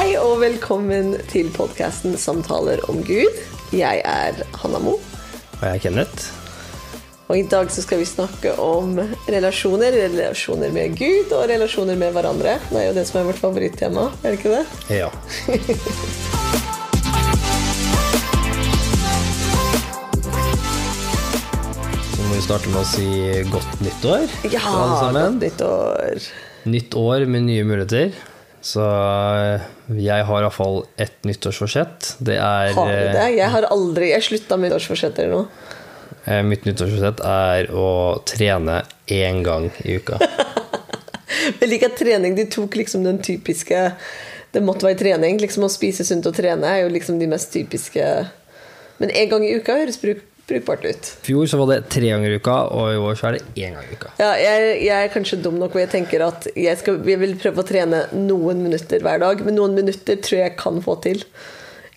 Hei og velkommen til podkasten 'Samtaler om Gud'. Jeg er Hanna Mo. Og jeg er Kenneth. Og i dag så skal vi snakke om relasjoner. Relasjoner med Gud og relasjoner med hverandre. Det er jo det som er vårt favorittema, er det ikke det? Ja. Så må vi starte med å si godt nyttår Ja, godt nyttår. Nytt år med nye muligheter. Så eh, jeg har iallfall ett nyttårsforsett. Det er Har du det? Jeg har aldri Jeg slutta med nyttårsforsett eller noe. Mitt nyttårsforsett er å trene én gang i uka. Jeg liker trening De tok liksom den typiske Det måtte være trening. Liksom Å spise sunt og trene er jo liksom de mest typiske Men én gang i uka høres bruk, brukbart ut. I fjor så var det tre ganger i uka, og i år så er det én gang i uka. Ja, jeg, jeg er kanskje dum nok hvor jeg tenker at jeg, skal, jeg vil prøve å trene noen minutter hver dag. Men noen minutter tror jeg kan få til.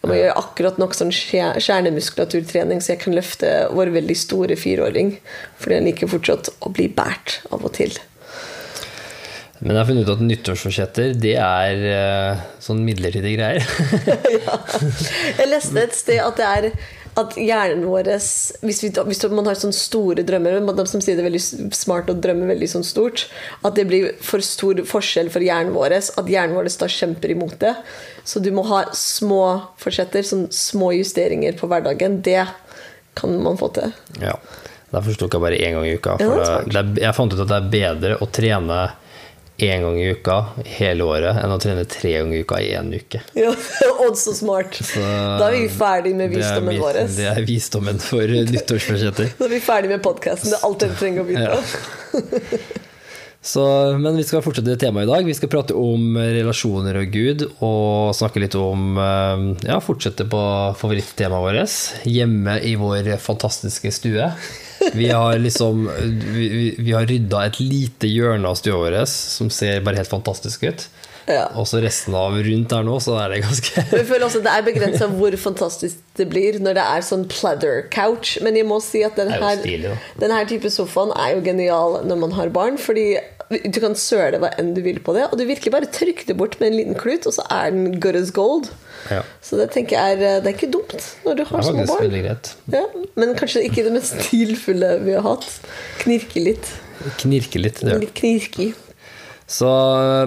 Jeg må gjøre akkurat nok sånn kjernemuskulaturtrening, så jeg kan løfte vår veldig store fireåring. Fordi han liker fortsatt å bli båret av og til. Men jeg har funnet ut at nyttårsforsetter, det er uh, sånn midlertidige greier. ja. Jeg leste et sted at det er at hjernen vår hvis, vi, hvis man har sånne store drømmer De som sier det er veldig smart å drømme veldig sånn stort, at det blir for stor forskjell for hjernen vår. At hjernen vår da kjemper imot det. Så du må ha små forsetter, sånn små justeringer på hverdagen. Det kan man få til. Ja, Derfor tok jeg bare én gang i uka. Ja, jeg fant ut at det er bedre å trene én gang i uka hele året enn å trene tre ganger i uka i én uke. Ja, Odd så smart. Da er vi ferdig med visdommen vår. det er visdommen for nyttårsforsetter. Da er vi ferdig med podkasten. Det er alt dere trenger å vite. Ja. Så, men vi skal fortsette temaet i dag. Vi skal prate om relasjoner og Gud, og snakke litt om eh, Ja, fortsette på favorittemaet vårt. Hjemme i vår fantastiske stue. Vi har liksom Vi, vi, vi har rydda et lite hjørne av stua vår som ser bare helt fantastisk ut. Ja. Og så resten av rundt der nå, så er det ganske Jeg føler også Det er begrensa hvor fantastisk det blir når det er sånn pleather couch. Men jeg må si at den Det jo her, stilig, denne type sofaen er jo genial når man har barn. Fordi du kan søle hva enn du vil på det, og du virkelig bare trykker det bort med en liten klut, og så er den good as gold. Ja. Så det tenker jeg er, det er ikke dumt når du har små barn. Ja, men kanskje ikke det mest stilfulle vi har hatt. Knirke litt. Knirke litt. Det. Litt. Så,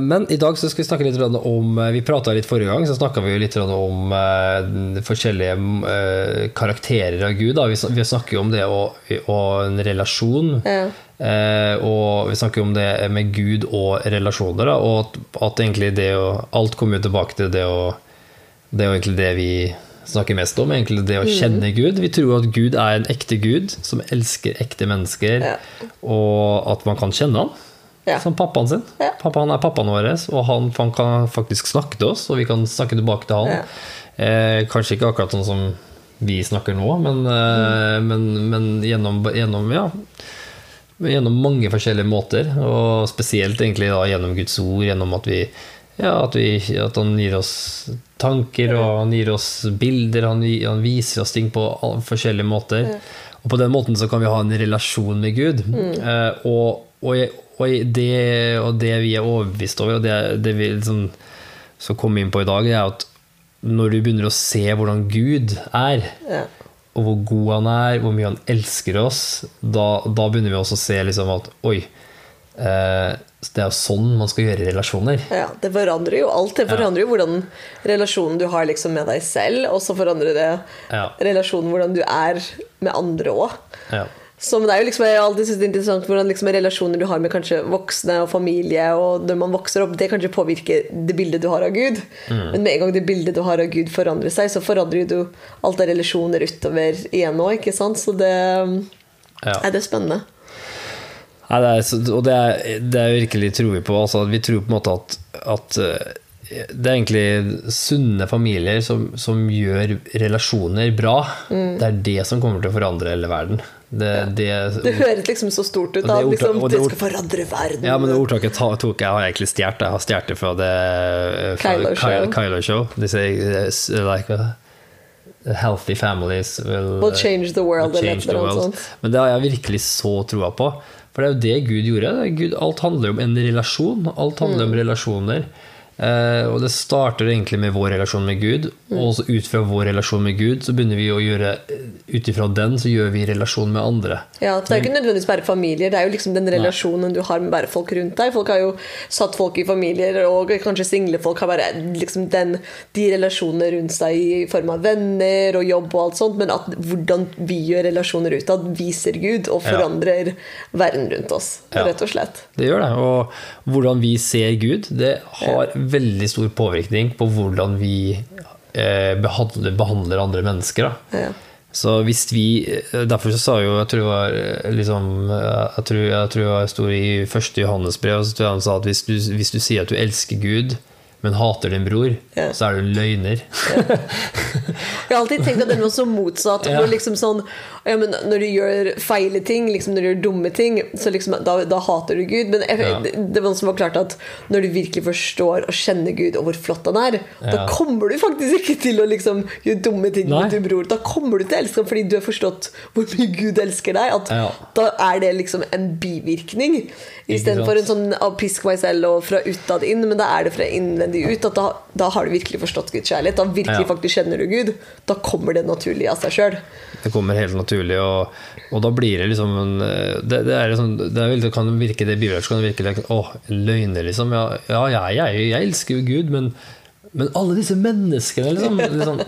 men i dag så skal vi snakke litt om Vi prata litt forrige gang, så snakka vi litt om eh, forskjellige eh, karakterer av Gud. Da. Vi, snakker jo om det og, og en relasjon. Ja. Eh, og vi snakker om det med Gud og relasjoner. Da, og at, at egentlig det å Alt kommer jo tilbake til det å Det er jo egentlig det vi snakker mest om. Egentlig det å kjenne Gud. Vi tror at Gud er en ekte Gud som elsker ekte mennesker, Ja. og at man kan kjenne han. Ja. Som pappaen sin. Ja. Pappa, han er pappaen vår, og han, han kan faktisk snakke til oss, og vi kan snakke tilbake til han. Ja. Eh, kanskje ikke akkurat sånn som vi snakker nå, men, eh, men, men gjennom, gjennom, ja, gjennom mange forskjellige måter. Og spesielt egentlig da, gjennom Guds ord, gjennom at, vi, ja, at, vi, at han gir oss tanker, og han gir oss bilder, han, han viser oss ting på forskjellige måter. Og på den måten så kan vi ha en relasjon med Gud. Eh, og, og, og, det, og det vi er overbevist over, og det, det vi liksom skal komme inn på i dag, det er at når du begynner å se hvordan Gud er, Ja. og hvor god han er, hvor mye han elsker oss, da, da begynner vi også å se liksom at oi, eh, det er jo sånn man skal gjøre relasjoner. Ja, det forandrer jo alt. Det forandrer jo hvordan relasjonen du har liksom med deg selv, og så forandrer det Ja. relasjonen hvordan du er med andre òg. Ja. Så men det er jo liksom, jeg alltid synes det er interessant hvordan liksom relasjoner du har med kanskje voksne og familie, og når man vokser opp, det kanskje påvirker det bildet du har av Gud. Mm. Men med en gang det bildet du har av Gud forandrer seg, så forandrer du alt av relasjoner utover igjen òg, ikke sant? Så det, Ja. er det spennende. Nei, det er, og det er, det er virkelig tror vi på. Altså, vi tror på en måte at, at eh, det er egentlig sunne familier som, som gjør relasjoner bra. Mm. Det er det som kommer til å forandre hele verden. Det, det, Det høres liksom så stort ut. Da, det ordtak- liksom, det det skal forandre verden. Ja, men det ordtaket ta- tok jeg har egentlig stjålet. Jeg har stjålet det fra det fra Kylo Show. Ky- Kylo Show. De sier eh, like, uh, Healthy families will, Will change the world, change the world. Men det har jeg virkelig så troa på. For det er jo det Gud gjorde. Gud, alt handler om en relasjon. Alt handler Mm. om relasjoner. Eh, og det starter egentlig med vår relasjon med Gud. Mm. Og så ut fra vår relasjon med Gud, så begynner vi å gjøre Ut ifra den så gjør vi relasjon med andre. Ja, for Det er jo ikke nødvendigvis bare familier, det er jo liksom den relasjonen du har med bare folk rundt deg. Folk har jo satt folk i familier, og kanskje single folk har bare liksom den, de relasjonene rundt seg i form av venner og jobb og alt sånt, men at hvordan vi gjør relasjoner utad, viser Gud og Ja. forandrer verden rundt oss, rett og slett. Det gjør det. Og hvordan vi ser Gud, det har veldig stor påvirkning på hvordan vi eh, behandler, behandler andre mennesker. Da. Ja. Så hvis vi Derfor så sa jo Jeg tror det var eh, liksom eh, Jeg tror, jeg tror det sto i første Johannesbrev så tror jeg han sa at hvis du, hvis du sier at du elsker Gud, men hater din bror, Ja. så er du løgner. Jeg har alltid tenkt at det var så motsatt. Ja. Liksom sånn, ja, men når du gjør feile ting, liksom når du gjør dumme ting, så liksom, da, da hater du Gud. Men jeg, Ja. det, det var som var klart at når du virkelig forstår og kjenner Gud og hvor flott han er, da kommer du faktisk ikke til å liksom gjøre dumme ting Nei. mot din bror. Da kommer du til å elske ham fordi du har forstått hvor mye Gud elsker deg. At Ja. Da er det liksom en bivirkning. Istedenfor en sånn av pisk meg selv og fra utad inn, men da er det fra innvendig ut. At da, da har du virkelig forstått Guds kjærlighet. Da virkelig Ja. faktisk kjenner du Gud. Da kommer det naturlig av seg sjøl. Det kommer helt naturlig, og, og da blir det liksom en, det, det, er liksom, det, er, vel- det kan virke det bibelsk, kan virke like, Åh, løgner, liksom. Ja, ja jeg, jeg, jeg elsker jo Gud, men, men alle disse menneskene, liksom, liksom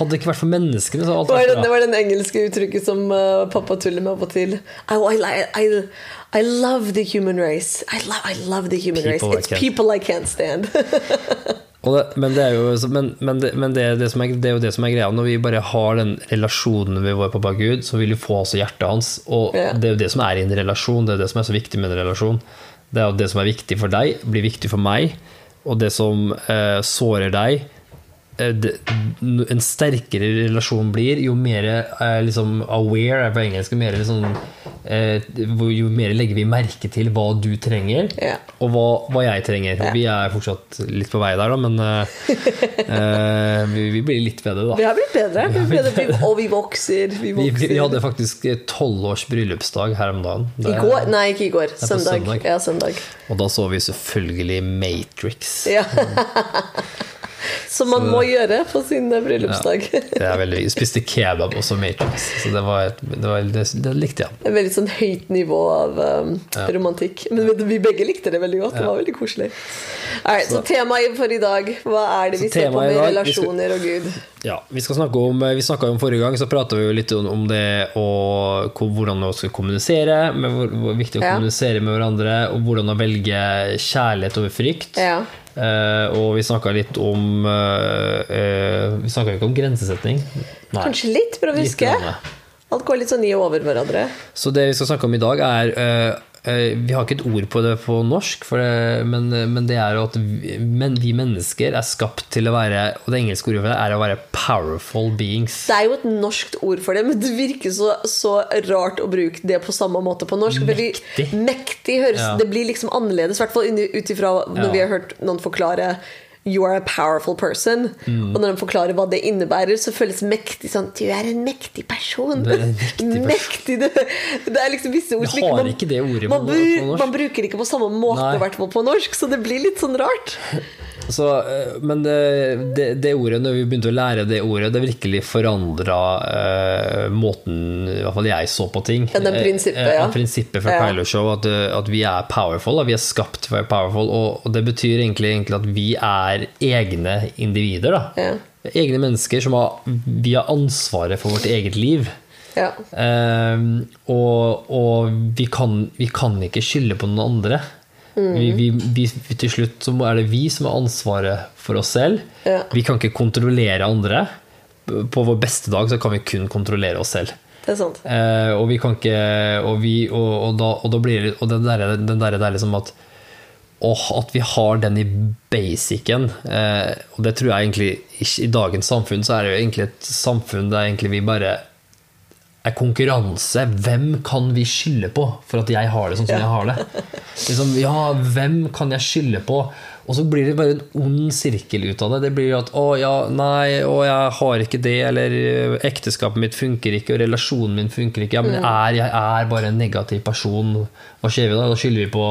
Hadde det ikke vært for menneskene, så alt vært den, det var den engelske uttrykket som uh, pappa tuller med av og til. I, I, I, I love the human race. I love, I love the human People race. It's people I can't stand. Det, men det er jo, men, men, det, men det, det, som er, det er jo det som er greia. Når vi bare har den relasjonen med vår pappa Gud, så vil vi få også hjertet hans. Og Ja. det er jo det som er i en relasjon. Det er det som er så viktig med en relasjon. Det er jo det som er viktig for deg, blir viktig for meg. Og det som eh, sårer deg En sterkere relasjon blir, jo mer eh, liksom aware er på engelsk, jo mer, liksom, eh, jo mer legger vi merke til hva du trenger, Ja. og hva, hva jeg trenger. Ja. Vi er fortsatt litt på vei der, da, men eh, eh, vi, vi blir litt bedre, da. Vi har blitt bedre. Vi har blitt bedre. Og vi vokser. Vi vokser. vi, vi hadde faktisk tolvårs bryllupsdag her om dagen. I går? Nei, ikke i går. Søndag. søndag. Ja, søndag. Og da så vi selvfølgelig Matrix. Ja. Som man må gjøre på sin bryllupsdag. bryllupsdag. Det er veldig, jeg spiste kebab også Matrix, så det, var, det, var, det, det likte jeg. Et veldig sånn høyt nivå av um, romantikk. Men vet du, vi begge likte det veldig godt. Det var veldig koselig. Alright, så temaet for i dag, hva er det vi ser på med dag, relasjoner og Gud? Ja, vi skal snakke om Vi snakka om forrige gang, så prata vi jo litt om, det og hvordan vi skal kommunisere, med hvor, hvor viktig å Ja. kommunisere med hverandre, og hvordan å velge kjærlighet over frykt. Ja. Eh, og vi snakka litt om uh, uh, Vi snakka ikke om grensesetting. Nei. Kanskje litt, for å huske. Alt går litt sånn i over hverandre. Så det vi skal snakke om i dag, er Vi har ikke et ord på det på norsk, det, men, men det er at vi, men vi mennesker er skapt til å være Og det engelske ordet for det er å være powerful beings. Det er jo et norskt ord for det, men det virker så, så rart å bruke det på samme måte på norsk. Mektig. Mektig. mektig høres Ja. Det blir liksom annerledes, i hvert fall ut ifra når Ja. vi har hørt noen forklare You are a powerful person. Mm. Og når de forklarer hva det innebærer, så føles mektig sånn Du er en mektig person. Du er en mektig person. Mektig, det, det er liksom visse ord som ikke man, ikke det ordet man, no- på norsk. man bruker det ikke på samme måte, i hvert fall på norsk, så det blir litt sånn rart. Så, eh, men det, det, det ordet, når vi begynte å lære det ordet, det virkelig forandra uh, måten i hvert fall jeg så på ting. Ja, den prinsippet, Eh, ja. prinsippet fra Ja. Kylo Show, at, eh, at vi er powerful. Da. Vi er skapt for powerful, og, og det betyr egentlig, egentlig at vi er egne individer. Da. Ja. Egne mennesker som har, vi har ansvaret for vårt eget liv. Ja. Ehm, og og vi, kan, vi kan ikke skylde på noen andre. Mm. Vi, vi, vi, til slutt så er det vi som har ansvaret for oss selv. Ja. Vi kan ikke kontrollere andre. På vår beste dag så kan vi kun kontrollere oss selv. Det er sant. Eh, og vi kan ikke Og, vi, og, og, da, og da blir det Og den der, den der, det er liksom at Åh, at vi har den i basicen. Eh, og det tror jeg egentlig I dagens samfunn så er det jo egentlig et samfunn der egentlig vi bare er konkurranse. Hvem kan vi skylde på for at jeg har det sånn som jeg har det? Liksom, ja, hvem kan jeg skylde på? Og så blir det bare en ond sirkel ut av det. Det blir at 'å ja, nei, å, jeg har ikke det', eller 'ekteskapet mitt funker ikke', og 'relasjonen min funker ikke'. Ja, men er, jeg er bare en negativ person. Hva skjer vi da? Da skylder vi på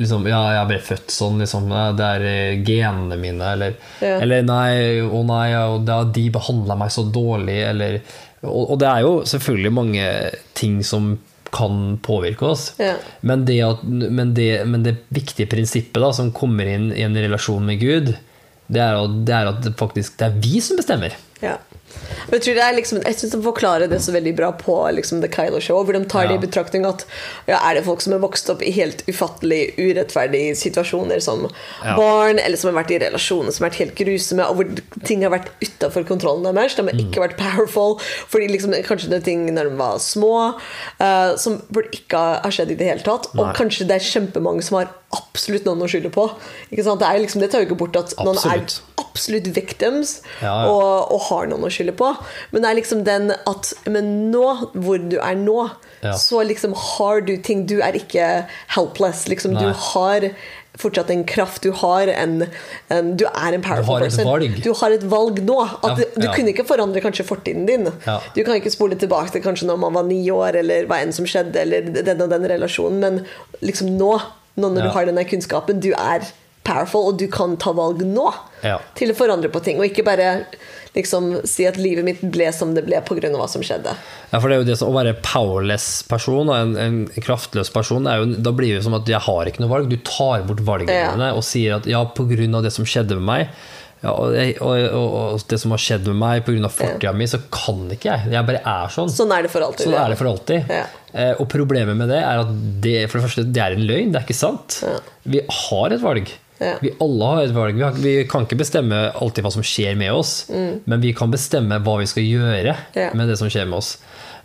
liksom, 'ja, jeg ble født sånn', liksom. Det er eh, genene mine, eller, Ja. eller 'nei, å nei, ja, og de behandla meg så dårlig', eller og, og det er jo selvfølgelig mange ting som kan påvirke oss. Ja. Men, det at, men, det, men det viktige prinsippet da, som kommer inn i en relasjon med Gud, det er, at, det er at det faktisk det er vi som bestemmer. Ja. Men jeg tror det er liksom, jeg synes de forklarer det så veldig bra på liksom, The Kylo Show, hvor de tar det i betraktning at ja, er det folk som er vokst opp i helt ufattelig urettferdige situasjoner som Ja. barn, eller som har vært i relasjoner som har vært helt grusomme, og hvor ting har vært utafor kontrollen deres. De har Mm. ikke vært powerful, fordi liksom, kanskje det er ting når de var små, uh, som burde ikke ha skjedd i det hele tatt. Nei. Og kanskje det er kjempemange som har absolutt noen å skylde på. Det, er liksom, det tar jo ikke bort at noen er Absolutt. absolutt victims Ja, ja. Og, og har noen å skylde på. Men det er liksom den at Men nå, hvor du er nå, Ja. så liksom har du ting Du er ikke helpless. Liksom, du har fortsatt en kraft. Du har en, en Du er en powerful Du har et person. valg. Du har et valg nå. Ja, du, du ja. kunne ikke forandre kanskje fortiden din. Ja. Du kan ikke spole tilbake til kanskje når man var ni år, eller hva enn som skjedde, eller den og den relasjonen, men liksom nå, nå når Ja. du har denne kunnskapen, du er powerful, og du kan ta valg nå Ja. til å forandre på ting, og ikke bare liksom si at livet mitt ble som det ble pga. hva som skjedde. Ja, for det er jo det Å være powerless person, og en, en kraftløs person, er jo, da blir det jo som at jeg har ikke noe valg. Du tar bort valgene Ja. dine og sier at ja, pga. det som skjedde med meg, ja, og, jeg, og, og, det som har skjedd med meg pga. fortida mi, så kan ikke jeg. Jeg bare er sånn. Sånn er det for alltid. Sånn er det for alltid. Ja. Eh, og problemet med det er at det, for det første, det er en løgn. Det er ikke sant. Ja. Vi har et valg. Ja. Vi alle har et valg. Vi, har, vi kan ikke bestemme alltid hva som skjer med oss, men vi kan bestemme hva vi skal gjøre Mm. Ja. med det som skjer med oss.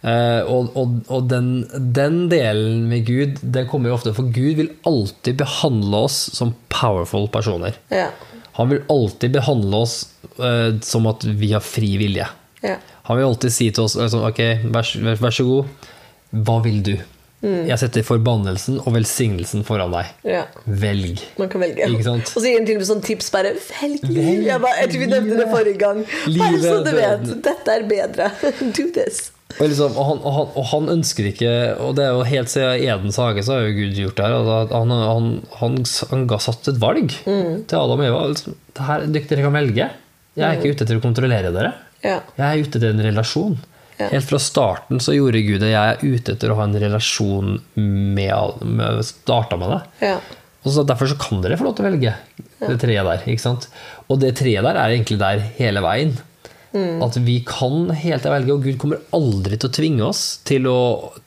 Uh, og og, og den, den delen med Gud, den kommer jo ofte For Gud vil alltid behandle oss som powerful personer. Ja. Han vil alltid behandle oss eh, som at vi har fri vilje. Ja. Han vil alltid si til oss altså, Ok, vær, vær, vær så god. Hva vil du? Mm. Jeg setter forbannelsen og velsignelsen foran deg. ja. Velg. Man kan velge. Og så gir han til og med sånn tips bare Velg liv! Jeg, bare, jeg tror vi nevnte det forrige gang. Bare så du vet. Dette er bedre. Do this. Og, liksom, og, han, og, han, og han ønsker ikke Og det er jo helt siden Edens hage så har jo Gud gjort det her. Altså, han, han, han, han ga satt et valg Mm. til Adam og Eva. Liksom, det her, dere kan velge. Jeg er ikke ute etter å kontrollere dere. Ja. Jeg er ute etter en relasjon. Ja. Helt fra starten så gjorde Gud det. Jeg er ute etter å ha en relasjon med, med Starta med det. Ja. Og så Derfor så kan dere få lov til å velge det treet der. Og det treet der er egentlig der hele veien. Mm. At vi kan helt til velge, og Gud kommer aldri til å tvinge oss til å,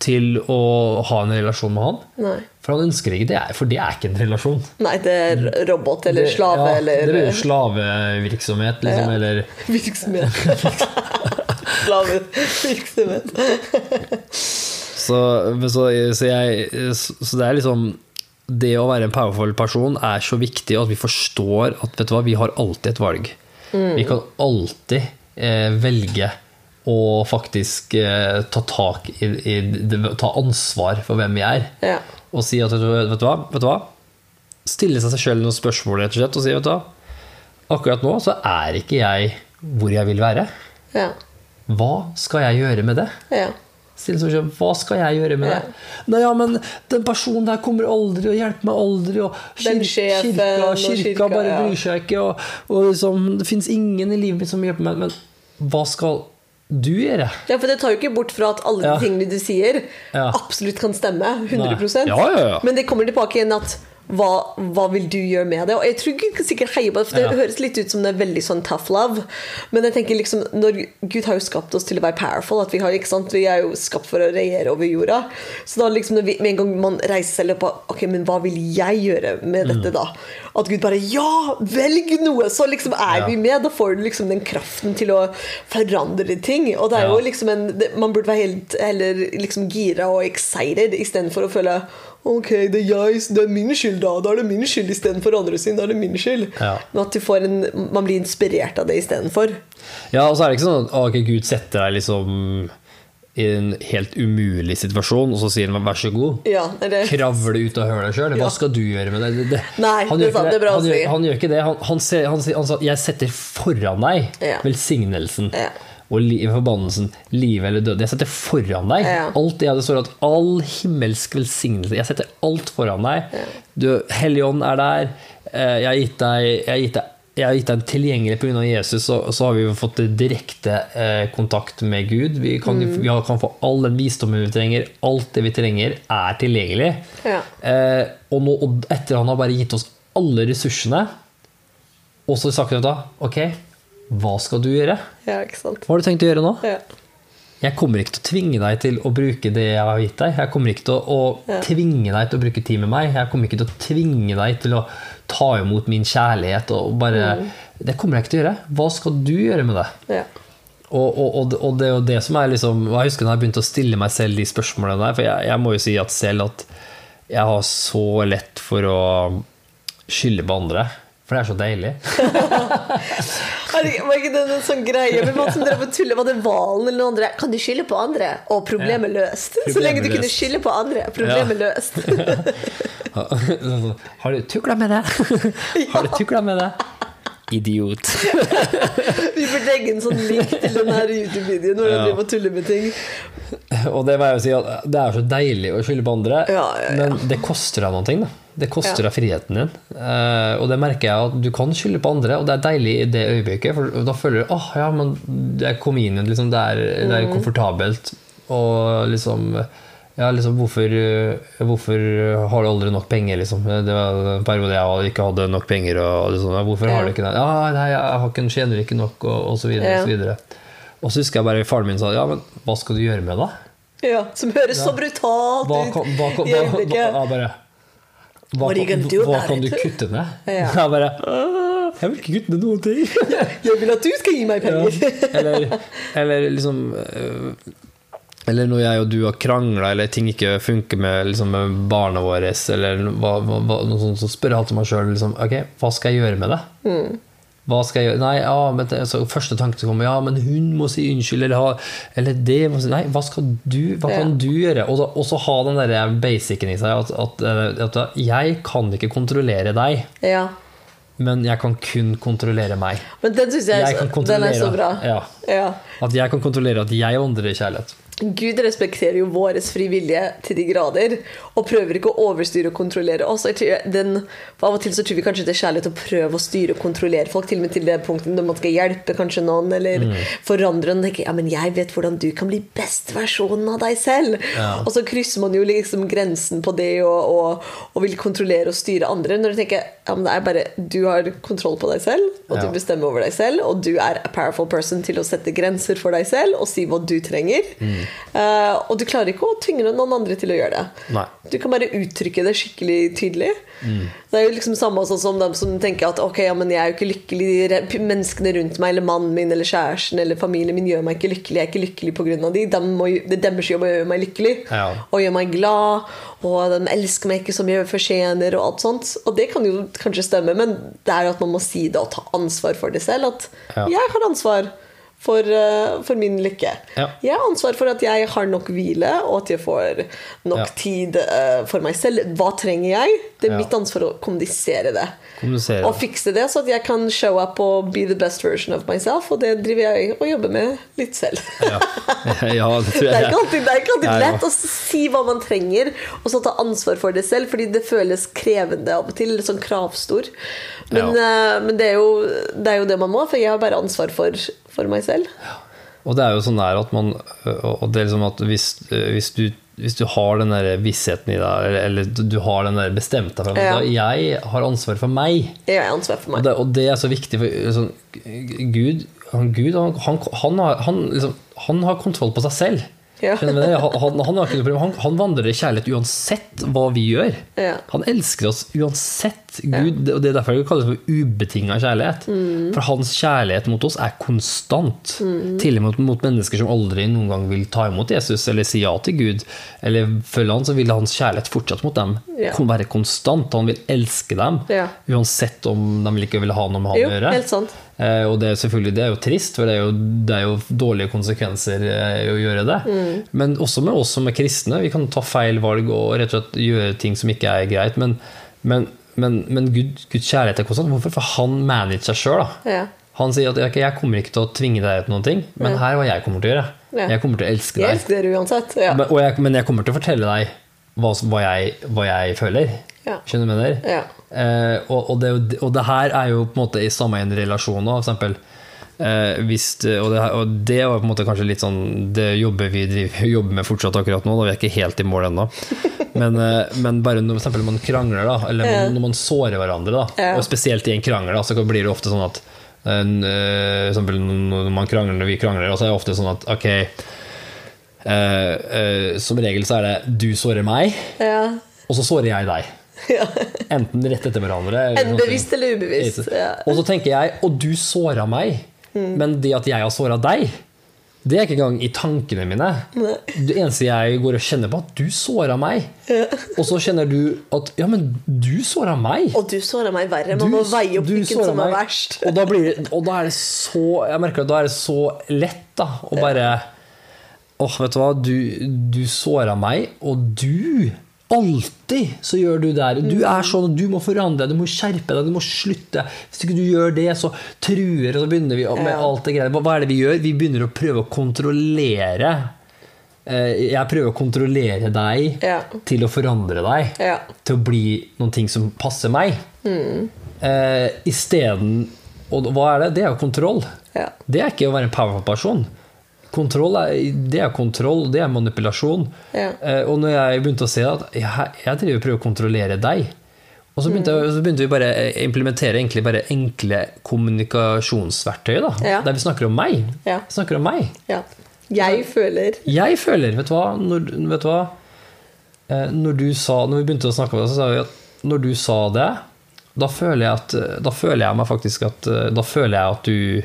til å ha en relasjon med Han. Nei. For han ønsker ikke det, for det er ikke en relasjon. Nei, det er robot eller Det- slave ja, eller Det er jo slavevirksomhet, liksom. Ja. Eller Virksomhet. Slavevirksomhet. Så, så, så, jeg, så det er liksom Det å være en powerful person er så viktig at vi forstår at vet du hva, vi har alltid et valg. Vi kan alltid velge å faktisk eh, ta tak i, i Ta ansvar for hvem vi er. Ja. Og si at vet du, vet du hva, vet du hva? Stille seg selv noen spørsmål rett og slett og si vet du hva? Akkurat nå så er ikke jeg hvor jeg vil være. Ja. Hva skal jeg gjøre med det? ja. Stille seg selv, Hva skal jeg gjøre med det? Nei, ja, men den personen der kommer aldri og hjelper meg aldri. Og Den sjefen kirka, og kirka, kirka, bare ja. bryr seg ikke. Og, og liksom, det fins ingen i livet mitt som hjelper meg. Men hva skal du gjøre? Ja, for det tar jo ikke bort fra at alle Ja. de tingene du sier, Ja. absolutt kan stemme. 100% Ja, ja, ja. Men det kommer tilbake igjen at hva, hva vil du gjøre med det? Og jeg tror Gud kan sikkert heie på det, for det Ja. høres litt ut som det er veldig sånn tough love. Men jeg tenker liksom, når Gud har jo skapt oss til å være powerful. At vi, har, vi er jo skapt for å regjere over jorda. Så da liksom når vi, med en gang man reiser seg opp Ok, men hva vil jeg gjøre med dette, Mm. da? At Gud bare Ja, velg noe! Så liksom er Ja. vi med. Da får du liksom den kraften til å forandre ting. Og det er jo liksom en Man burde være helt heller liksom gira og excited istedenfor å føle Ok, det er, jeg, det er min skyld, da. Da er det min skyld istedenfor andre sin. Da er det min skyld. Ja. Men at du får en, man blir inspirert av det istedenfor. Ja, og så er det ikke sånn at å, ok, Gud setter deg liksom i en helt umulig situasjon, og så sier han 'vær så god'. Ja, det Kravle ut av deg sjøl. Hva Ja. skal du gjøre med det? det. Nei, han gjør sant, det han, gjør, han gjør ikke det. Han, han, ser, han, sier- han sa 'jeg setter foran deg velsignelsen'. Ja. Og li, forbannelsen, liv eller død Jeg setter foran deg Ja. alt det det står at all himmelsk velsignelse Jeg setter alt foran deg. Du, Helligånd er der. Eh, Jeg har gitt deg, jeg har gitt deg jeg har gitt deg en tilgjengelig pga. Jesus, så, så har vi jo fått direkte eh, kontakt med Gud. Vi kan, Mm. vi kan få all den visdommen vi trenger. Alt det vi trenger, er tilgjengelig. Ja. Eh, og, nå, og etter han har bare gitt oss alle ressursene, og så sagt da Ok, hva skal du gjøre? Ja, ikke sant. Hva har du tenkt å gjøre nå? Ja. Jeg kommer ikke til å tvinge deg til å bruke det jeg har gitt deg. Jeg kommer ikke til å, Ja. tvinge deg til å bruke tid med meg. Jeg kommer ikke til å tvinge deg til å ta imot min kjærlighet. Og bare, Mm. Det kommer jeg ikke til å gjøre. Hva skal du gjøre med det? Ja. Og, og, og, og det er jo det som er liksom Jeg husker da jeg begynte å stille meg selv de spørsmålene der. For jeg, jeg må jo si at selv at jeg har så lett for å skylde på andre. For det er så deilig. Var ikke det en sånn greie med man som drev og tuller? Var det Valen eller noen andre? Kan du skylde på andre? Og problemet løst. Så lenge du løst. kunne løst. skylde på andre. Problemet løst. Sånn, Har du tukla med det? Har du tukla med det? Idiot. Vi burde legge en sånn link til den her YouTube-videoen når du Ja. driver og tuller med ting. Og det må jeg jo si det er så deilig å skylde på andre, Ja, ja, ja. men det koster deg noe. Da. Det koster Ja. deg friheten din. Eh, og det merker jeg at du kan skylde på andre, og det er deilig i det øyeblikket. For da føler du åh, ja, men jeg kom inn liksom, det, er, det Mm. er komfortabelt. Og liksom ja, liksom, hvorfor, hvorfor har du aldri nok penger, liksom? Det var en periode jeg ikke hadde nok penger. Og liksom, ja, hvorfor har du ikke det? Ja, nei, jeg har ikke, tjener ikke nok, og, og så videre. Ja. Og, så videre. og så husker jeg bare faren min sa ja, men hva skal du gjøre med det? Ja, Som høres så brutalt ut hva, ja, hva, You kan, hva kan du kutte ned? Ja. Jeg bare Jeg vil ikke kutte ned noen ting. Jeg vil at du skal gi meg Ja. penger. Eller, eller liksom øh, Eller når jeg og du har krangla, eller ting ikke funker med, liksom, med barna våre, eller hva, hva, hva, noe sånt, så spør jeg alltid meg sjøl liksom, Ok, hva skal jeg gjøre med det? Mm. Hva skal jeg gjøre? Nei, ja, men det, så første tanke som kommer, ja, men hun må si unnskyld, eller, ha, eller det må si Nei, hva skal du Hva kan du gjøre? Og, da, og så ha den der basicen i seg at, at, eh, at jeg kan ikke kontrollere deg, Ja. men jeg kan kun kontrollere meg. Men den syns jeg, Jeg den er så bra. Ja. Ja. At jeg kan kontrollere at jeg vandrer i kjærlighet. Gud respekterer jo vår frivillige til de grader, og prøver ikke å overstyre og kontrollere oss. Den, Av og til så tror vi kanskje det er kjærlighet å prøve å styre og kontrollere folk, til og med til det punktet når man skal hjelpe kanskje noen, eller Mm. forandre noen. tenker, Ja, men jeg vet hvordan du kan bli best versjonen av deg selv. Ja. Og så krysser man jo liksom grensen på det og, og, og vil kontrollere og styre andre. Når du tenker ja, men det er bare du har kontroll på deg selv, og du bestemmer over deg selv, og du er a powerful person til å sette grenser for deg selv og si hva du trenger. Mm. Eh, og du klarer ikke å tvinge noen andre til å gjøre det. Nei. Du kan bare uttrykke det skikkelig tydelig. Mm. Det er jo liksom samme som dem som tenker at ok, ja, men jeg er jo ikke lykkelig Menneskene rundt meg, eller mannen min, eller kjæresten eller familien min gjør meg ikke lykkelig. Jeg er ikke lykkelig pga. de. De må, det er deres jobb å gjøre meg lykkelig Ja. og gjøre meg glad. Og de elsker meg ikke som jeg fortjener, og alt sånt. Og det kan jo kanskje stemme, men det er jo at man må si det og ta ansvar for det selv. At Ja. jeg har ansvar for, eh, for min lykke. Ja. Jeg har ansvar for at jeg har nok hvile, og at jeg får nok Ja. tid eh, for meg selv. Hva trenger jeg? Det er Ja. mitt ansvar å kommunisere det. Kommunisere. Og fikse det, så at jeg kan show up og be the best version of myself. Og det driver jeg og jobber med litt selv. Det Det er ikke alltid, er ikke alltid lett å si hva man trenger, og så ta ansvar for det selv, fordi det føles krevende av og til. Litt sånn kravstor. Men, eh, men det, er jo, det er jo det man må, for jeg har bare ansvar for, for meg selv. Og det er jo sånn der at man Og det er liksom at hvis, hvis, du, hvis du har den der vissheten i deg, eller, eller du har den der bestemte deg for Ja. Jeg har ansvar for meg. Jeg har ansvar for Og det, og det er så viktig, for sånn, Gud, han, Gud han, han, han, har, han, liksom, han har kontroll på seg selv. Ja. Han, han, han, han, han vandrer i kjærlighet uansett hva vi gjør. Ja. Han elsker oss uansett. Gud, og Det er derfor det kalles for ubetinga kjærlighet. Mm. For hans kjærlighet mot oss er konstant. Til og med mot mennesker som aldri noen gang vil ta imot Jesus eller si ja til Gud, eller følge han, så vil hans kjærlighet fortsatt mot dem Ja. være konstant. Han vil elske dem uansett om de ikke vil ha noe med han å gjøre. helt sant. Eh, og det er selvfølgelig det er jo trist, for det er jo, det er jo dårlige konsekvenser eh, å gjøre det. Men også med oss som er kristne. Vi kan ta feil valg og rett og slett gjøre ting som ikke er greit. Men, men, men, men Gud, Guds kjærlighet er konstant. Hvorfor? For han manager seg sjøl. Ja. Han sier at «Ok, jeg kommer ikke til å tvinge deg til noen ting, men her er hva jeg kommer til å gjøre. Ja. Jeg kommer til å elske deg. Jeg elsker dere uansett. Ja. Men, og jeg, men jeg kommer til å fortelle deg hva, hva, jeg, hva jeg føler. Ja. Skjønner du hva jeg mener? Ja. Eh, og, og, det, og det her er jo på en måte i samme en relasjon òg, f.eks. Eh, hvis, og, det, og det var på en måte kanskje litt sånn Det jobber vi driver, jobber med fortsatt akkurat nå, da vi er ikke helt i mål ennå. Men, eh, men bare når eksempel man krangler, da, eller Ja. når man sårer hverandre, da, og spesielt i en krangel, da, så blir det ofte sånn at eh, for eksempel når man krangler, når vi krangler, så er det ofte sånn at ok eh, eh, Som regel så er det 'du sårer meg', Ja. og så sårer jeg deg. Ja. Enten rett etter hverandre. eller bevisst eller ubevisst. Ja. Og så tenker jeg, og du såra meg, men det at jeg har såra deg, det er ikke engang i tankene mine. Nei. Det eneste jeg går og kjenner på, at du såra meg. Og så kjenner du at ja, men du såra meg. Og du såra meg verre. Man må veie opp hvilken som er verst. Og da, blir, og da er det så Jeg merker at da er det så lett da å bare Åh, vet du hva, du, du såra meg, og du Alltid så gjør du det. Du er sånn, du må forandre deg, du må skjerpe deg, du må slutte. Hvis ikke du gjør det, så truer, og så begynner vi med alt det greiene. Hva er det vi gjør? Vi begynner å prøve å kontrollere. Eh, Jeg prøver å kontrollere deg Ja. til å forandre deg Ja. til å bli noen ting som passer meg. Mm. Isteden Og hva er det? Det er jo kontroll. Ja. Det er ikke å være en powerful person. Kontroll er, det er kontroll, det er manipulasjon. Ja. Eh, og når jeg begynte å se at jeg, jeg driver og prøver å kontrollere deg Og så begynte, jeg- så begynte vi bare å implementere egentlig bare enkle kommunikasjonsverktøy. Da, Ja. Der vi snakker om meg. Ja. Snakker om meg. ja. Jeg føler Jeg føler, vet du hva Når, vet du hva? Eh, når du sa Når vi begynte å snakke om det, så sa vi at når du sa det, da føler jeg at Da føler jeg meg faktisk at eh, Da føler jeg at du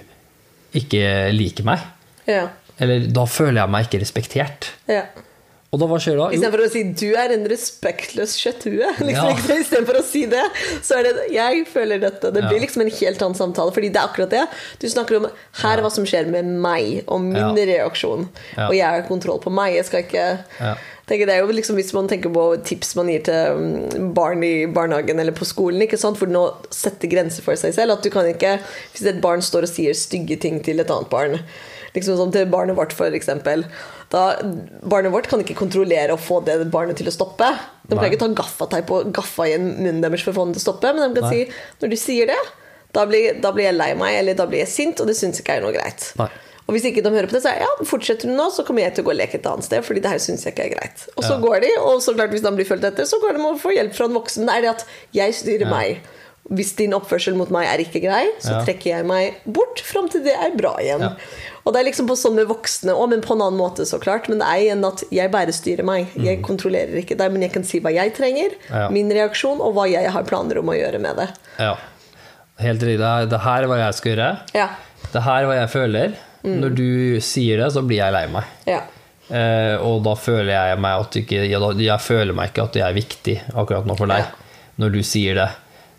ikke liker meg. Ja. Eller da føler jeg meg ikke respektert. ja. Og da hva skjer da? Jo, Istedenfor å si 'du er en respektløs kjøtthue', liksom, Ja. istedenfor å si det, så er det 'jeg føler dette'. Det Ja. blir liksom en helt annen samtale, fordi det er akkurat det. Du snakker om 'her er hva som skjer med meg', og min Ja. reaksjon. Og jeg har kontroll på meg. Jeg skal ikke Ja. tenke, det er jo liksom Hvis man tenker på tips man gir til mm, barn i barnehagen eller på skolen, ikke sant? for nå sette grenser for seg selv. At du kan ikke Hvis et barn står og sier stygge ting til et annet barn, liksom sånn til barnet vårt, for eksempel Barnet vårt kan ikke kontrollere å få det barnet til å stoppe. De kan Nei. ikke ta gaffateip og gaffa i munnen deres for å få den til å stoppe, men de kan Nei. si når du sier det, da blir, da blir jeg lei meg, eller da blir jeg sint, og det syns ikke jeg er noe greit. Nei. Og hvis ikke de hører på det, så er jeg, ja, fortsetter du nå, så kommer jeg til å gå og leke et annet sted, fordi det her syns jeg ikke er greit. Og så Ja. går de, og så klart hvis de blir fulgt etter, så går de og får hjelp fra en voksen. Men det er det at jeg styrer Ja. meg. Hvis din oppførsel mot meg er ikke grei, så trekker jeg meg bort fram til det er bra igjen. Og det er liksom på sånn med voksne òg, men på en annen måte, så klart. Men det er igjen at jeg bare styrer meg. Jeg kontrollerer ikke deg, men jeg kan si hva jeg trenger, Mm. Ja. min reaksjon, og hva jeg har planer om å gjøre med det. Ja. Helt riktig. Det her- Det er hva jeg skal gjøre. Ja. Det her er hva jeg føler. Når du sier det, så blir jeg lei meg. Ja. Eh, og da føler jeg meg at ikke, jeg føler meg ikke at jeg er viktig akkurat nå for deg. Ja. Når du sier det.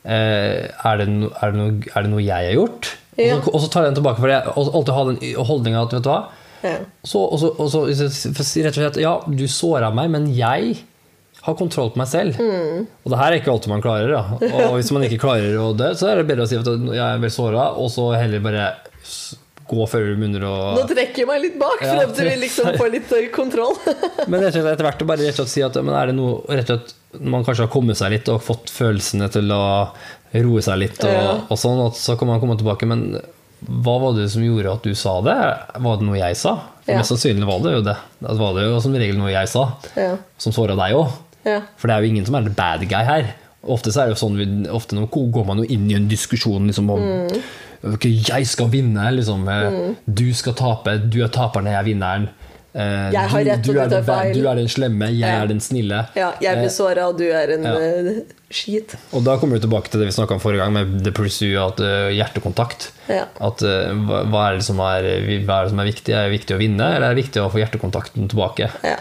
Eh, er, det no, er, det no, er det noe jeg har gjort? Ja. Og, så, og så tar jeg den tilbake, for jeg har alltid hatt den holdninga at vet du hva Ja. så, og så, og så rett og slett Ja, du såra meg, men jeg har kontroll på meg selv. Mm. Og det her er ikke alltid man klarer. Da. Og hvis man ikke klarer å dø, så er det bedre å si at jeg er såra, og så heller bare gå før du begynner å Nå trekker jeg meg litt bak, Ja, frem til vi liksom få får litt eh, kontroll. Men rett og slett etter hvert bare rett og slett si at men er det noe rett og slett, man kanskje har kommet seg litt og fått følelsene til å roe seg litt, og, Ja. og sånn, og så kan man komme tilbake. Men hva var det som gjorde at du sa det? Var det noe jeg sa? Ja. Mest sannsynlig var det jo det. Det var det jo som regel noe jeg sa, Ja. som såra deg òg. Ja. For det er jo ingen som er the bad guy her. Ofte så er det jo sånn, vi- ofte går man jo inn i en diskusjon liksom om Mm. okay, Jeg skal vinne, liksom. Mm. Du skal tape, du er taperen, jeg er vinneren. Eh, Jeg har du, rett, du, og er du tar bad- feil. du er den slemme, jeg Ja. er den snille. ja, jeg blir Eh, såra, og du er en ja. eh, skit. og da kommer vi tilbake til det vi snakka om forrige gang, med the pursue, at uh, hjertekontakt. Ja. At uh, hva, er det som er, hva er det som er viktig? Er det viktig å vinne, eller er det viktig å få hjertekontakten tilbake? Ja.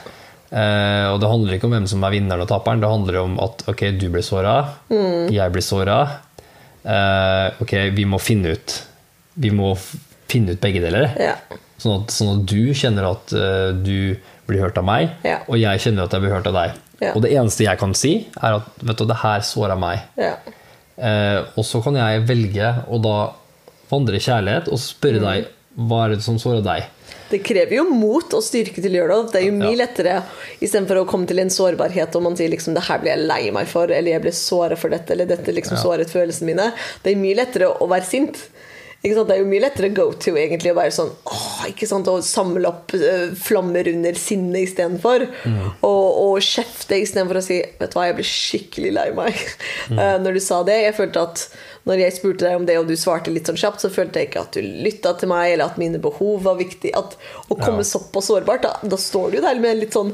Uh, og det handler ikke om hvem som er vinneren og taperen, det handler om at ok, du blir såra, Mm. jeg blir såra. Ok, vi må finne ut vi må finne ut begge deler. Ja. Sånn at, sånn at du kjenner at uh, du blir hørt av meg, Ja. og jeg kjenner at jeg blir hørt av deg. Ja. Og det eneste jeg kan si, er at vet du, det her såra meg. ja. Uh, og så kan jeg velge å da vandre i kjærlighet og spørre Mm. deg hva er det som sårer deg. Det krever jo mot og styrke til å gjøre det. Det er jo mye Ja. lettere istedenfor å komme til en sårbarhet og man sier liksom det her blir jeg lei meg for, eller jeg ble såra for dette, eller dette liksom såret følelsene mine. Det er mye lettere å være sint. Det er jo mye lettere go to egentlig å være sånn åh, ikke sant? Og samle opp uh, flammer under sinnet istedenfor. Og, og kjefte istedenfor å si Vet du hva, jeg ble skikkelig lei meg eh, når du sa det. Jeg følte at når jeg spurte deg om det, og du svarte litt sånn kjapt, så følte jeg ikke at du lytta til meg, eller at mine behov var viktig. At å komme Ja. såpass sårbart, da, da står du der med litt sånn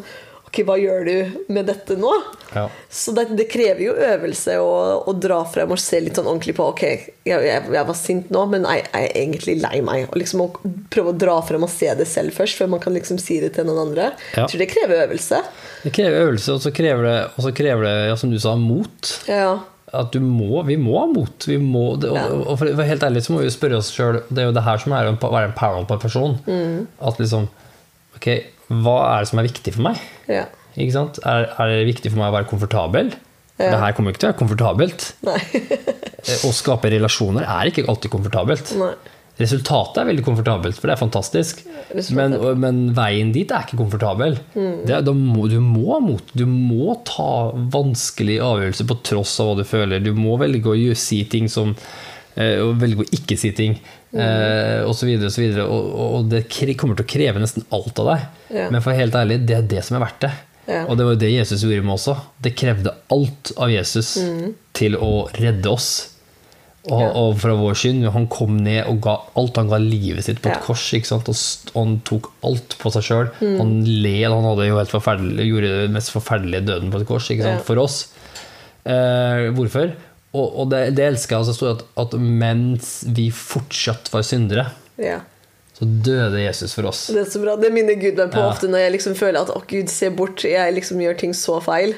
Ok, hva gjør du med dette nå? Ja. Så det, det krever jo øvelse å, å dra frem og se litt sånn ordentlig på Ok, jeg, jeg, jeg var sint nå, men jeg, jeg er egentlig lei meg. Og liksom å prøve å dra frem og se det selv først, før man kan liksom si det til noen andre. Ja. Jeg tror det krever øvelse. Det krever øvelse, og så krever det, og så krever det ja, som du sa, mot. Ja. At du må, vi må ha mot. Vi må, det, og, og for, helt ærlig så må vi spørre oss sjøl Det er jo det her som er å være en power på en person. Mm. At liksom Ok, hva er det som er viktig for meg? ja. Ikke sant? Er, er det viktig for meg å være komfortabel? Ja. Det her kommer ikke til å være komfortabelt. Eh, Å skape relasjoner er ikke alltid komfortabelt. Nei. Resultatet er veldig komfortabelt, for det er fantastisk. Men, men veien dit er ikke komfortabel. Mm. Det, må, du må. Du må ta vanskelige avgjørelser på tross av hva du føler. Du må velge å si ting som Og velge å ikke si ting. Mm. Eh, og så videre og så videre. Og, og det kommer til å kreve nesten alt av deg. Ja. Men for helt ærlig, det er det som er verdt det. Ja. Og det var jo det Jesus gjorde med også. Det krevde alt av Jesus til å redde oss. Og, Mm. Ja. og fra vår skyld. Han kom ned og ga alt. Han ga livet sitt på et Ja. kors. Ikke sant? Og han tok alt på seg sjøl. Mm. Han led. Han hadde jo helt gjorde den mest forferdelige døden på et kors ikke sant? For oss. Eh, hvorfor? Og, det, det elsker jeg. Altså, det at, at mens vi fortsatt var syndere, Ja. Så døde Jesus for oss. Det er så bra. Det minner Gud meg på Ja. ofte når jeg liksom føler at å Gud, se bort, jeg liksom gjør ting så feil.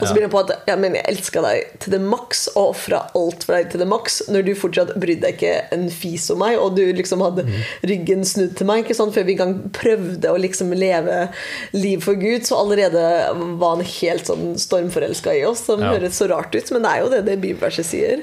Og så Ja. begynner jeg på at ja, men jeg elska deg til det maks og ofra alt for deg til det maks, når du fortsatt brydde deg ikke en fis om meg, og du liksom hadde Mm. ryggen snudd til meg ikke sant? før vi engang prøvde å liksom leve liv for Gud, så allerede var han helt sånn stormforelska i oss. Som Ja. høres så rart ut, men det er jo det det bibelverset sier.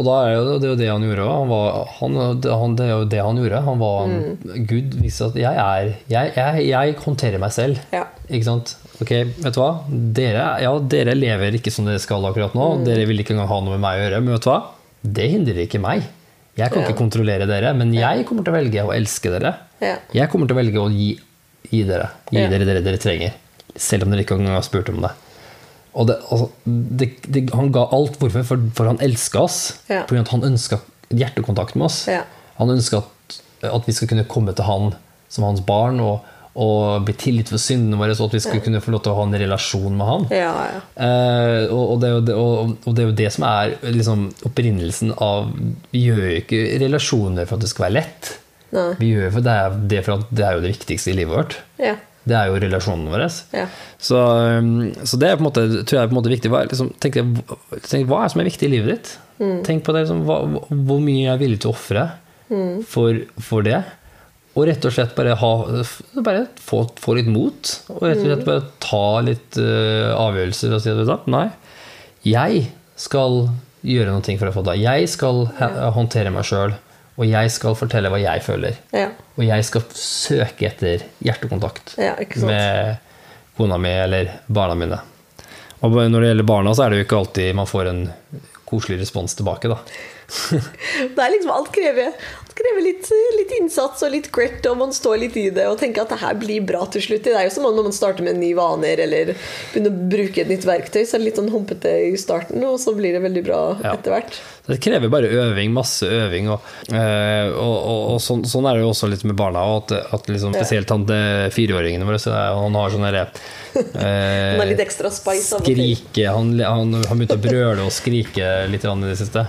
Og da er det, det er jo det han gjorde. Han var, han, det, er jo det han gjorde. Han var Mm. Gud viste at jeg er jeg, jeg, jeg håndterer meg selv. Ja. Ikke sant? Ok, vet du hva? Dere, ja, dere lever ikke som dere skal akkurat nå. Mm. Dere vil ikke engang ha noe med meg å gjøre. Men vet du hva? Det hindrer ikke meg. Jeg kan Ja. ikke kontrollere dere, men jeg kommer til å velge å elske dere. Ja. Jeg kommer til å velge å gi, gi dere. Gi dere det dere trenger. Selv om dere ikke engang har spurt om det. Og det, altså, det, det, han ga alt. Hvorfor? For, for han elska oss. Ja. Fordi han ønska hjertekontakt med oss. Ja. Han ønska at, at vi skal kunne komme til han som hans barn og, og bli tilgitt for syndene våre, så at vi skulle kunne få lov til å ha en relasjon med han. Ja, ja. Eh, og, og, det er det, og, og det er jo det som er liksom, opprinnelsen av Vi gjør jo ikke relasjoner for at det skal være lett. Nei. Vi gjør for det, er, det for at det er jo det viktigste i livet vårt. Ja. Det er jo relasjonen vår. Ja. Så, um, så det er på en måte, tror jeg er på en måte viktig. Hva er, liksom, tenk, tenk, hva er det som er viktig i livet ditt? Tenk på det, liksom, hva, hvor mye jeg er villig til å ofre for, for det. Og rett og slett bare, ha, bare få, få litt mot. Og rett og slett bare ta litt uh, avgjørelser og si at vet du nei, jeg skal gjøre noe for å få det. Jeg skal håndtere meg sjøl, og jeg skal fortelle hva jeg føler. Ja. Og jeg skal søke etter hjertekontakt Ja, ikke sant? med kona mi eller barna mine. Og når det gjelder barna, så er det jo ikke alltid man får en koselig respons tilbake, da. Det er liksom Alt krever, alt krever litt, litt innsats og litt grit, og man står litt i det og tenker at det her blir bra til slutt. Det er jo som om når man starter med en ny vaner eller begynner å bruke et nytt verktøy, så er det litt sånn humpete i starten, og så blir det veldig bra Ja. etter hvert. Det krever bare øving, masse øving. Og, eh, og, og, og sånn, sånn er det jo også litt med barna. At, at liksom, spesielt han eh, fireåringene våre. Er- han har sånn derre eh, Man har litt ekstra spice. Skrike Han, han han begynte å brøle og skrike litt i det siste.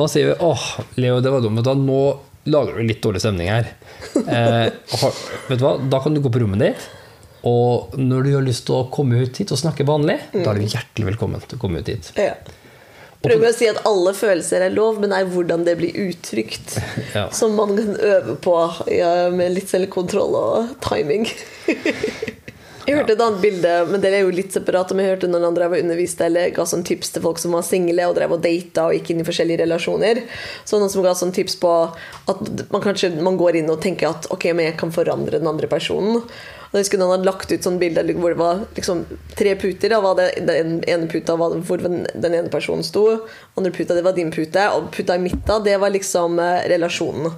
Da sier vi åh, Leo, det var dumt. Da Nå lager du litt dårlig stemning her. Eh, vet du hva, Da kan du gå på rommet ditt. Og når du har lyst til å komme ut hit og snakke vanlig, da er du hjertelig velkommen til å komme ut hit. Ja. Prøver å si at alle følelser er lov, men er hvordan det blir uttrykt. Ja. Som man kan øve på ja, med litt selvkontroll og timing. Jeg hørte et annet bilde, men det er jo litt separat. Om jeg hørte noen andre jeg underviste eller ga sånn tips til folk som var single og drev og data og gikk inn i forskjellige relasjoner. Så noen som ga sånn tips på at man kanskje man går inn og tenker at ok, men jeg kan forandre den andre personen. Og jeg husker Han hadde lagt ut sånn bilde hvor det var liksom tre puter. Da var det Den ene puta var hvor den ene personen sto. Andre puta det var din pute. Og puta i midten, det var liksom eh, relasjonen.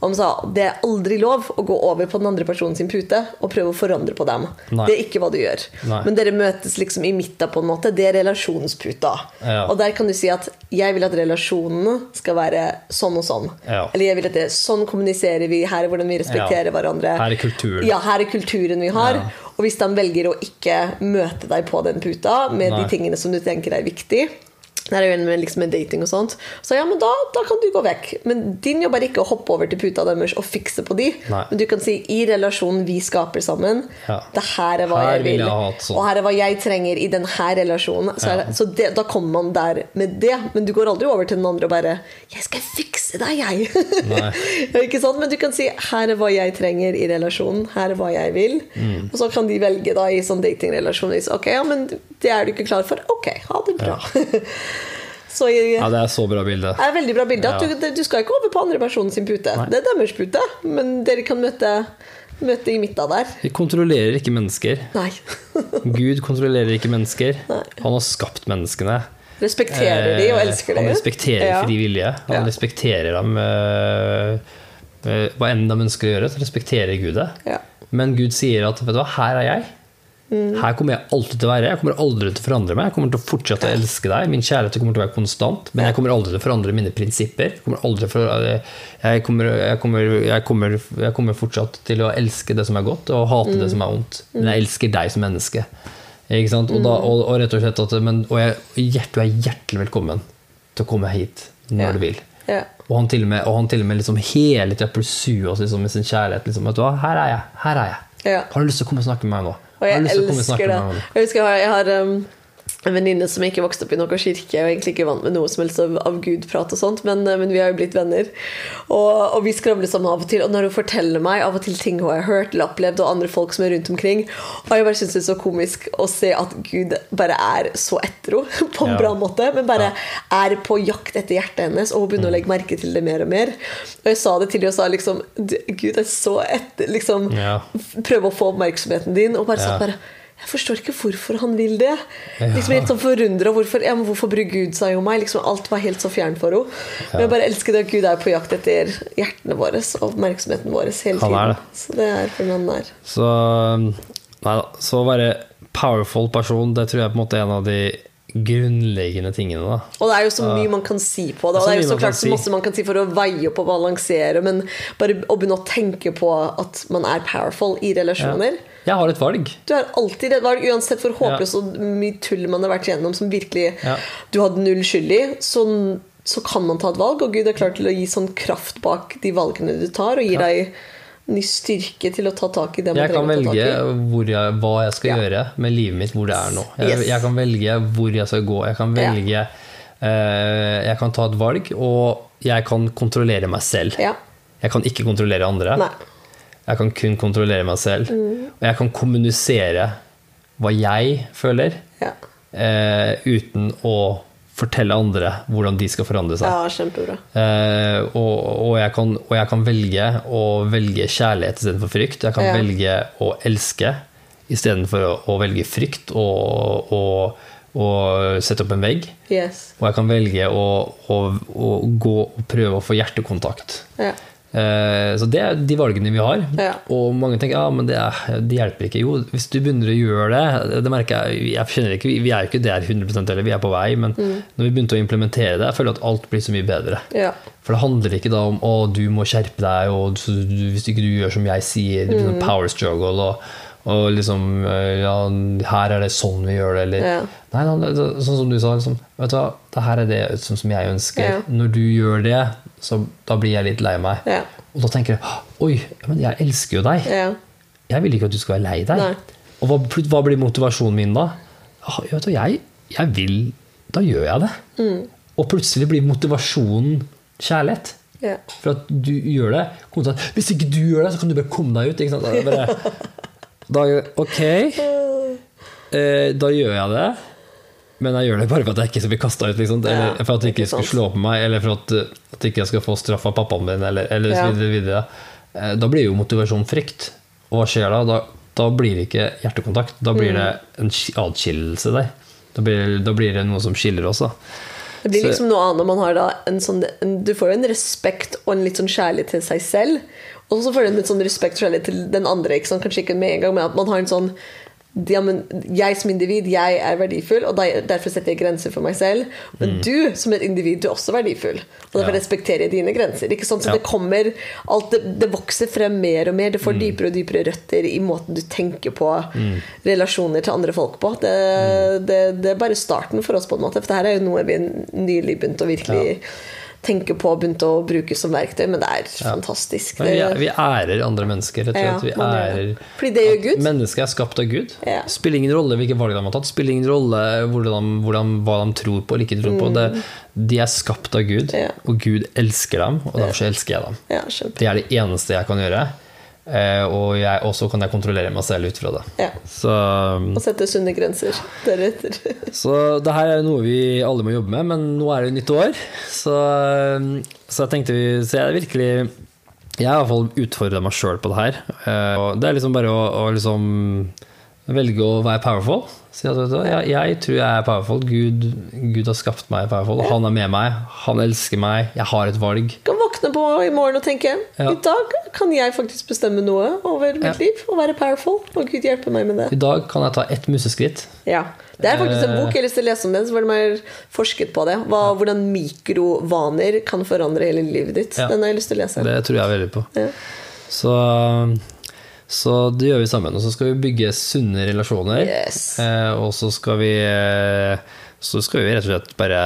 Og sa det er aldri lov å gå over på den andre personen sin pute og prøve å forandre på dem. Nei. Det er ikke hva du gjør. Nei. Men dere møtes liksom i midten, på en måte. Det er relasjonsputa. Ja. Og der kan du si at jeg vil at relasjonene skal være sånn og sånn. Ja. Eller jeg vil at det sånn kommuniserer vi, her er hvordan vi respekterer Ja. hverandre. Her er kulturen. Ja, her er kulturen vi har. Og hvis de velger å ikke møte deg på den puta med Nei. de tingene som du tenker er viktig det er jo en med, liksom med dating og sånt. Så ja, men da, da kan du gå vekk. Men din jobb er ikke å hoppe over til puta deres og fikse på de. Nei. Men du kan si i relasjonen vi skaper sammen Ja. Det her er hva Her jeg vil jeg sånt. og her er hva jeg trenger i denne relasjonen. Så, Ja. så det, da kommer man der med det. Men du går aldri over til den andre og bare 'Jeg skal fikse deg, jeg'. Ikke sant? Men du kan si 'her er hva jeg trenger i relasjonen', 'her er hva jeg vil'. Mm. Og så kan de velge da i sånn datingrelasjon Ok, ja, men det er du ikke klar for. Ok, ha det bra. så Ja, det er så bra bilde. det er veldig bra bilde. Ja. du, du skal ikke over på andre personen sin pute. Nei. Det er deres pute, men dere kan møte, møte i midten der. Vi kontrollerer ikke mennesker. Nei. Gud kontrollerer ikke mennesker. Nei. Han har skapt menneskene. Respekterer de og elsker dem. Han respekterer Ja. fri vilje. Han Ja. respekterer dem eh, eh, Hva enn de ønsker å gjøre, så respekterer Gud det. Ja. Men Gud sier at vet du hva, her er jeg. Mm. Her kommer jeg alltid til å være. Jeg kommer aldri til å forandre meg. Jeg kommer til å fortsette å elske deg. Min kjærlighet kommer til å være konstant. Men jeg kommer aldri til å forandre mine prinsipper. Jeg kommer, aldri for, jeg kommer, jeg kommer, jeg kommer, jeg kommer fortsatt til å elske det som er godt, og hate det som er vondt. Men jeg elsker deg som menneske. Ikke sant? Og, da, og, og rett og slett at men, og jeg, hjert, Du er hjertelig velkommen til å komme hit når Ja. du vil. Ja. Og han til og med, han til og med liksom hele tida pursuer oss liksom med sin kjærlighet. Liksom, vet du hva, her er jeg. her er jeg Ja. Har du lyst til å komme og snakke med meg nå? Og jeg, jeg elsker det. Jeg husker jeg har, jeg har um, en venninne som ikke vokste opp i noen kirke, og egentlig ikke vant med noe som helst av, av Gud-prat og sånt, men, uh, men vi har jo blitt venner. Og, og vi skravler sammen av og til, og når hun forteller meg av og til ting hun har hørt eller opplevd, og andre folk som er rundt omkring, og jeg bare syns det er så komisk å se at Gud bare er så etro, på en Ja. bra måte, men bare er på jakt etter hjertet hennes, og hun begynner å legge merke til det mer og mer. Og jeg sa det til henne og sa liksom Gud er så etter liksom, Ja. Prøve å få oppmerksomheten din, og bare Ja. sånn bare jeg forstår ikke hvorfor han vil det. Ja. Liksom helt sånn forundra. Hvorfor, ja, hvorfor bryr Gud seg om meg? Liksom Alt var helt så fjern for henne. Men jeg bare elsker det at Gud er på jakt etter hjertene våre og oppmerksomheten vår hele tiden. det. Så det er for han er. Så, nei da. Så å være powerful person, det tror jeg på en måte er en av de grunnleggende tingene. da. Og det er jo så mye man kan si på det. Og det er jo så klart så masse man kan si for å veie opp og balansere, men bare å begynne å tenke på at man er powerful i relasjoner. Jeg har et valg. Du har alltid et valg, uansett hvor håpløst og mye tull man har vært gjennom som virkelig Ja. du hadde null skyld i. Så, så kan man ta et valg, og Gud er klar til å gi sånn kraft bak de valgene du tar, og gir deg ny styrke til å ta tak i det man Jeg kan trenger å ta velge tak i. hvor jeg, hva jeg skal Ja. gjøre med livet mitt hvor det er nå. Jeg, Yes. jeg kan velge hvor jeg skal gå. Jeg kan Ja. velge eh, Jeg kan ta et valg, og jeg kan kontrollere meg selv. Ja. Jeg kan ikke kontrollere andre. Nei. Jeg kan kun kontrollere meg selv. Mm. Og jeg kan kommunisere hva jeg føler, Ja. eh, uten å fortelle andre hvordan de skal forandre seg. ja, kjempebra. Eh, og, og, jeg kan, og jeg kan velge å velge kjærlighet istedenfor frykt. Jeg kan Ja. velge å elske istedenfor å, å velge frykt og, og, sette opp en vegg. Yes. Og jeg kan velge å, å, å gå og prøve å få hjertekontakt. Ja. Eh, Så det er de valgene vi har. Ja. Og mange tenker ja, men det, er, det hjelper ikke. Jo, hvis du begynner å gjøre det det merker Jeg jeg kjenner ikke, Vi er jo ikke der 100 eller vi er på vei. Men Mm. når vi begynte å implementere det, jeg føler at alt blir så mye bedre. Ja. For det handler ikke da om å du må skjerpe deg, og hvis ikke du gjør som jeg sier, det blir Mm. sånn power struggle. og og liksom eh, ja, Her er det sånn vi gjør det, eller Ja. Nei, nei, det- det- sånn som du sa, liksom, vet du hva, det her er det som, som jeg ønsker. Ja. Når du gjør det, så da blir jeg litt lei meg. Ja. Og da tenker jeg oi, men jeg elsker jo deg. Ja. Jeg vil ikke at du skal være lei deg. Nei. Og hva, hva blir motivasjonen min da? Ja, Vet du, jeg, jeg vil Da gjør jeg det. Mm. Og plutselig blir motivasjonen kjærlighet. Ja. For at du gjør det. Hvis ikke du gjør det, så kan du bare komme deg ut. Ikke sant? Bare, da, ok, eh, da gjør jeg det. Men jeg gjør det bare for at jeg ikke skal bli kasta ut. Liksom. Eller for at jeg ikke skal slå på meg, eller for at, at ikke skal få straff av pappaen min. Eller, eller så videre, videre. Eh, Da blir jo motivasjon frykt. Og hva skjer da? da? Da blir det ikke hjertekontakt. Da blir det Mm. en sk- der. Da blir, da blir det noe som skiller oss. da Det blir Så- liksom noe annet når man har da en sånn en, Du får jo en respekt og en litt sånn kjærlighet til seg selv. Og så du en litt sånn respekt kjærlighet til den andre. Ikke sånn, Kanskje ikke med en gang, men at man har en sånn ja, men Jeg som individ, jeg er verdifull, og derfor setter jeg grenser for meg selv. Men du som et individ, du er også verdifull. Og derfor Mm. Ja. respekterer jeg dine grenser. Ikke sant? Så Ja. det kommer alt det, det vokser frem mer og mer. Det får Mm. dypere og dypere røtter i måten du tenker på relasjoner til andre folk på. Det, Mm. det, det er bare starten for oss, på en måte. For det her er jo noe vi nylig begynte å virkelig tenke på og begynte å bruke som verktøy, men det er fantastisk. Men vi, Det, vi ærer andre mennesker. Tror Ja, at vi ærer Gud. Mennesket er skapt av Gud. Ja. Spiller ingen rolle hvilke valg de har tatt. Spiller ingen rolle hvordan, hvordan, hva de tror på eller ikke tror på. Det, de er skapt av Gud, Mm. Ja. og Gud elsker dem, og derfor elsker jeg dem. ja. Det er det eneste jeg kan gjøre. Eh, og jeg, også kan jeg kontrollere meg selv ut fra det. Ja. Så, Og sette sunne grenser deretter. så det her er noe vi alle må jobbe med, men nå er det nytt år. Så, så jeg tenkte vi Så jeg virkelig Jeg har i hvert fall utfordra meg sjøl på det her. Eh, Og det er liksom bare å, å liksom velge å være powerful. Si at, vet du, jeg, jeg tror jeg er powerful. Gud, Gud har skapt meg powerful. Han er med meg. Han elsker meg. Jeg har et valg. Du kan våkne på i morgen og tenke Ja. I dag kan jeg faktisk bestemme noe over mitt Ja. liv og være powerful. Og Gud hjelper meg med det. I dag kan jeg ta ett museskritt. Ja. Det er faktisk en Eh. bok jeg har lyst til å lese om den, så var det mer forsket på det. Hva, hvordan mikrovaner kan forandre hele livet ditt. Ja. Den har jeg lyst til å lese. Det tror jeg veldig på. Så, så det gjør vi sammen. Og så skal vi bygge sunne relasjoner. Yes. Eh, og så skal vi eh, Så skal vi rett og slett bare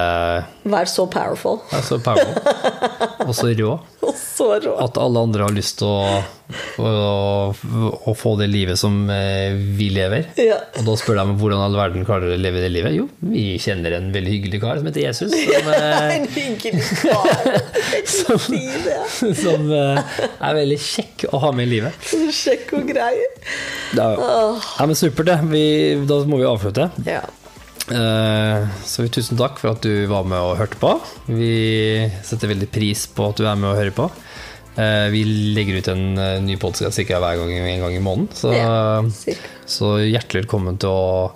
Være så powerful. Være så powerful. Og så rå. Og så rå. At alle andre har lyst til å, å, å få det livet som eh, vi lever. Ja. Og da spør de hvordan all verden klarer å leve det livet. Jo, vi kjenner en veldig hyggelig kar som heter Jesus. Som, eh, En hyggelig kar! som, som eh, er veldig kjekk å ha med i livet. Kjekk og grei. Ja, ja men supert, det. Vi, da må vi avslutte. Ja. Eh, Så vi tusen takk for at du var med og hørte på. Vi setter veldig pris på at du er med og hører på. Eh, Vi legger ut en eh, ny podkast hver gang en gang i måneden. Så, Ja, så hjertelig velkommen til å,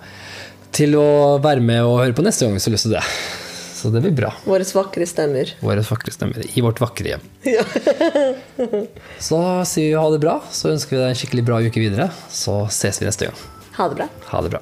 til å være med og høre på neste gang hvis du har lyst til det. Så det blir bra. Våre vakre stemmer. Våre vakre stemmer i vårt vakre hjem. Ja. Så sier vi ha det bra. Så ønsker vi deg en skikkelig bra uke videre. Så ses vi neste gang. Ha det bra. Ha det bra.